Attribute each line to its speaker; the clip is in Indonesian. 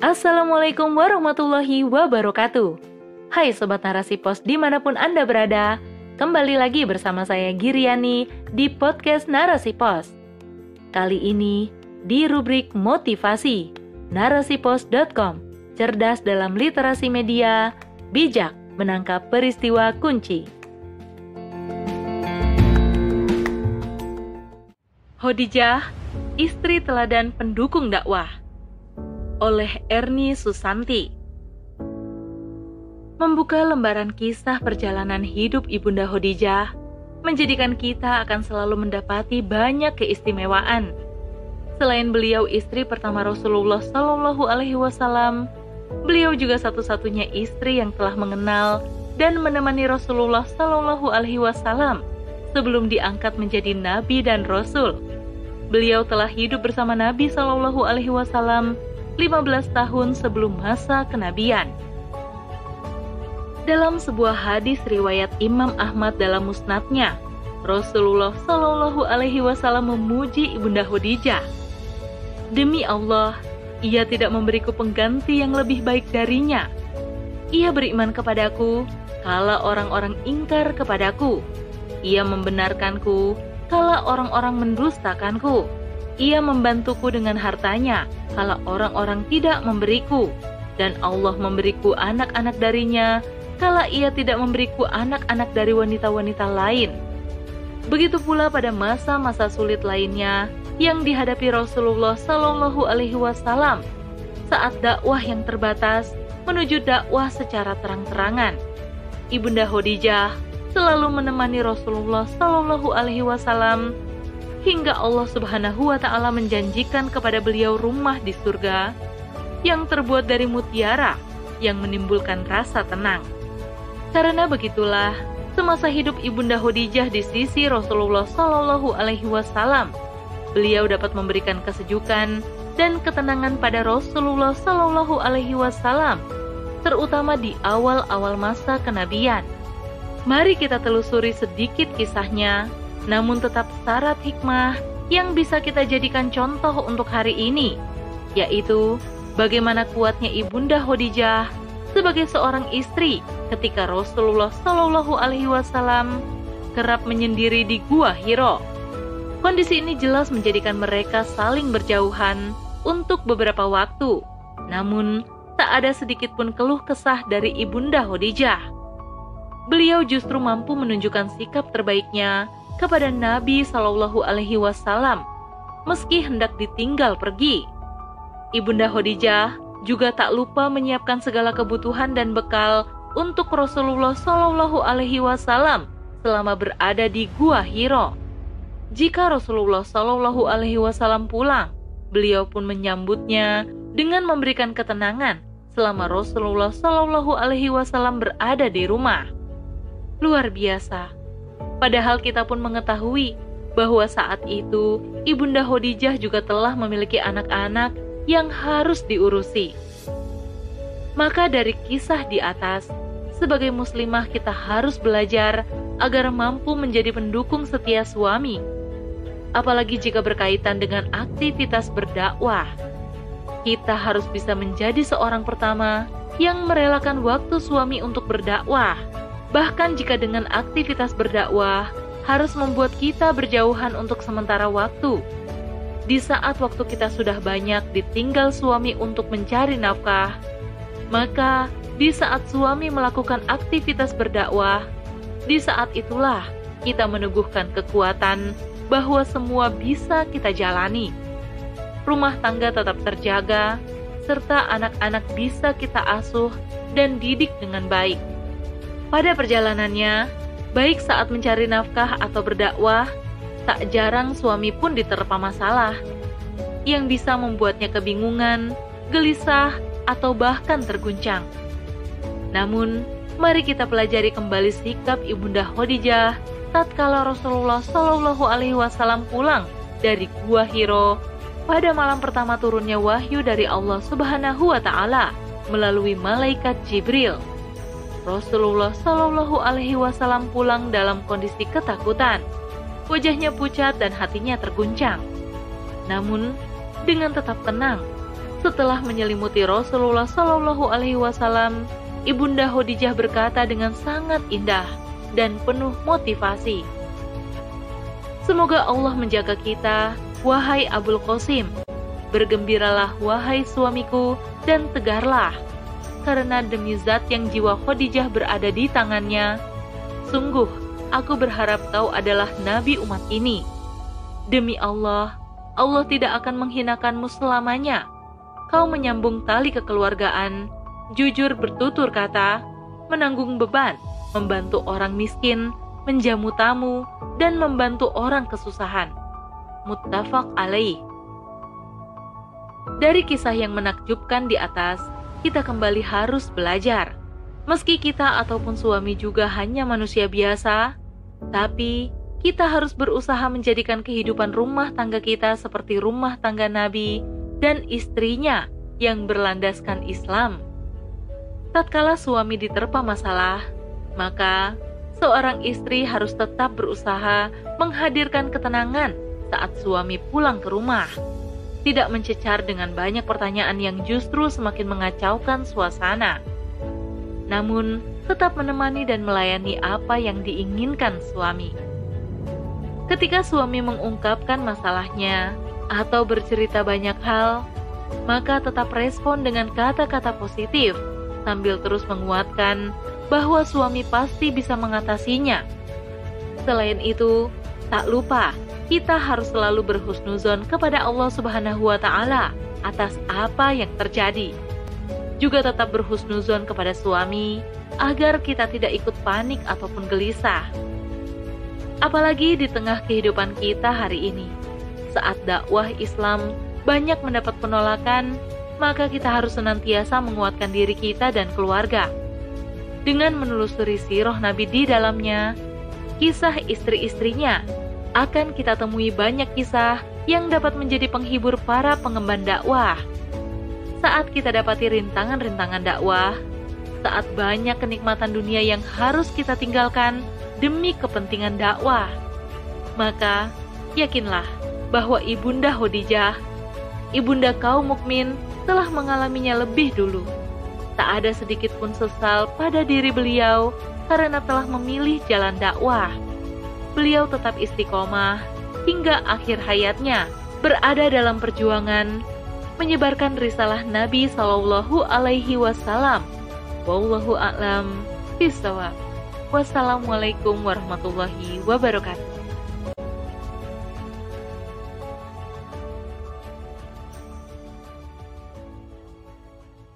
Speaker 1: Assalamualaikum warahmatullahi wabarakatuh. Hai Sobat Narasi Pos di mana pun Anda berada, kembali lagi bersama saya Giriani di podcast Narasi Pos. Kali ini di rubrik motivasi, narasipos.com, cerdas dalam literasi media, bijak menangkap peristiwa kunci. Hodijah, istri teladan pendukung dakwah oleh Erni Susanti. Membuka lembaran kisah perjalanan hidup Ibunda Khadijah menjadikan kita akan selalu mendapati banyak keistimewaan. Selain beliau istri pertama Rasulullah Shallallahu Alaihi Wasallam, beliau juga satu-satunya istri yang telah mengenal dan menemani Rasulullah Shallallahu Alaihi Wasallam sebelum diangkat menjadi nabi dan rasul. Beliau telah hidup bersama Nabi Shallallahu Alaihi Wasallam 15 tahun sebelum masa kenabian. Dalam sebuah hadis riwayat Imam Ahmad dalam musnadnya, Rasulullah Shallallahu Alaihi Wasallam memuji ibunda Khadijah. Demi Allah, ia tidak memberiku pengganti yang lebih baik darinya. Ia beriman kepadaku, kala orang-orang ingkar kepadaku. Ia membenarkanku, kala orang-orang mendustakanku ia membantuku dengan hartanya kalau orang-orang tidak memberiku, dan Allah memberiku anak-anak darinya kalau ia tidak memberiku anak-anak dari wanita-wanita lain. Begitu pula pada masa-masa sulit lainnya yang dihadapi Rasulullah Shallallahu Alaihi Wasallam saat dakwah yang terbatas menuju dakwah secara terang-terangan. Ibunda Khadijah selalu menemani Rasulullah Shallallahu Alaihi Wasallam hingga Allah Subhanahu wa Ta'ala menjanjikan kepada beliau rumah di surga yang terbuat dari mutiara yang menimbulkan rasa tenang. Karena begitulah, semasa hidup Ibunda Khadijah di sisi Rasulullah Shallallahu Alaihi Wasallam, beliau dapat memberikan kesejukan dan ketenangan pada Rasulullah Shallallahu Alaihi Wasallam, terutama di awal-awal masa kenabian. Mari kita telusuri sedikit kisahnya namun tetap syarat hikmah yang bisa kita jadikan contoh untuk hari ini, yaitu bagaimana kuatnya Ibunda Khadijah sebagai seorang istri ketika Rasulullah Shallallahu Alaihi Wasallam kerap menyendiri di Gua Hiro. Kondisi ini jelas menjadikan mereka saling berjauhan untuk beberapa waktu. Namun, tak ada sedikit pun keluh kesah dari Ibunda Khadijah. Beliau justru mampu menunjukkan sikap terbaiknya kepada Nabi Shallallahu Alaihi Wasallam meski hendak ditinggal pergi. Ibunda Khadijah juga tak lupa menyiapkan segala kebutuhan dan bekal untuk Rasulullah Shallallahu Alaihi Wasallam selama berada di Gua Hiro. Jika Rasulullah Shallallahu Alaihi Wasallam pulang, beliau pun menyambutnya dengan memberikan ketenangan selama Rasulullah Shallallahu Alaihi Wasallam berada di rumah. Luar biasa, Padahal kita pun mengetahui bahwa saat itu Ibunda Khadijah juga telah memiliki anak-anak yang harus diurusi. Maka dari kisah di atas, sebagai muslimah kita harus belajar agar mampu menjadi pendukung setia suami. Apalagi jika berkaitan dengan aktivitas berdakwah. Kita harus bisa menjadi seorang pertama yang merelakan waktu suami untuk berdakwah Bahkan jika dengan aktivitas berdakwah harus membuat kita berjauhan untuk sementara waktu. Di saat waktu kita sudah banyak ditinggal suami untuk mencari nafkah, maka di saat suami melakukan aktivitas berdakwah, di saat itulah kita meneguhkan kekuatan bahwa semua bisa kita jalani. Rumah tangga tetap terjaga, serta anak-anak bisa kita asuh dan didik dengan baik. Pada perjalanannya, baik saat mencari nafkah atau berdakwah, tak jarang suami pun diterpa masalah yang bisa membuatnya kebingungan, gelisah, atau bahkan terguncang. Namun, mari kita pelajari kembali sikap Ibunda Khadijah tatkala Rasulullah Shallallahu alaihi wasallam pulang dari Gua Hiro pada malam pertama turunnya wahyu dari Allah Subhanahu wa taala melalui malaikat Jibril. Rasulullah Shallallahu Alaihi Wasallam pulang dalam kondisi ketakutan. Wajahnya pucat dan hatinya terguncang. Namun, dengan tetap tenang, Setelah menyelimuti Rasulullah Shallallahu Alaihi Wasallam, Ibunda Khadijah berkata dengan sangat indah dan penuh motivasi. Semoga Allah menjaga kita, wahai Abul Qasim. Bergembiralah wahai suamiku dan tegarlah, karena demi zat yang jiwa Khadijah berada di tangannya, sungguh aku berharap kau adalah nabi umat ini. Demi Allah, Allah tidak akan menghinakanmu selamanya. Kau menyambung tali kekeluargaan, jujur bertutur kata, menanggung beban, membantu orang miskin, menjamu tamu, dan membantu orang kesusahan. Muttafaq alaih. Dari kisah yang menakjubkan di atas, kita kembali harus belajar. Meski kita ataupun suami juga hanya manusia biasa, tapi kita harus berusaha menjadikan kehidupan rumah tangga kita seperti rumah tangga Nabi dan istrinya yang berlandaskan Islam. Tatkala suami diterpa masalah, maka seorang istri harus tetap berusaha menghadirkan ketenangan saat suami pulang ke rumah. Tidak mencecar dengan banyak pertanyaan yang justru semakin mengacaukan suasana. Namun, tetap menemani dan melayani apa yang diinginkan suami. Ketika suami mengungkapkan masalahnya atau bercerita banyak hal, maka tetap respon dengan kata-kata positif sambil terus menguatkan bahwa suami pasti bisa mengatasinya. Selain itu, tak lupa kita harus selalu berhusnuzon kepada Allah Subhanahu wa taala atas apa yang terjadi. Juga tetap berhusnuzon kepada suami agar kita tidak ikut panik ataupun gelisah. Apalagi di tengah kehidupan kita hari ini, saat dakwah Islam banyak mendapat penolakan, maka kita harus senantiasa menguatkan diri kita dan keluarga dengan menelusuri sirah Nabi di dalamnya, kisah istri-istrinya, akan kita temui banyak kisah yang dapat menjadi penghibur para pengemban dakwah. Saat kita dapati rintangan-rintangan dakwah, saat banyak kenikmatan dunia yang harus kita tinggalkan demi kepentingan dakwah, maka yakinlah bahwa Ibunda Khadijah, Ibunda kaum mukmin telah mengalaminya lebih dulu tak ada sedikit pun sesal pada diri beliau karena telah memilih jalan dakwah. Beliau tetap istiqomah hingga akhir hayatnya berada dalam perjuangan menyebarkan risalah Nabi Shallallahu Alaihi Wasallam. Wallahu a'lam bishawab. Wassalamualaikum warahmatullahi wabarakatuh.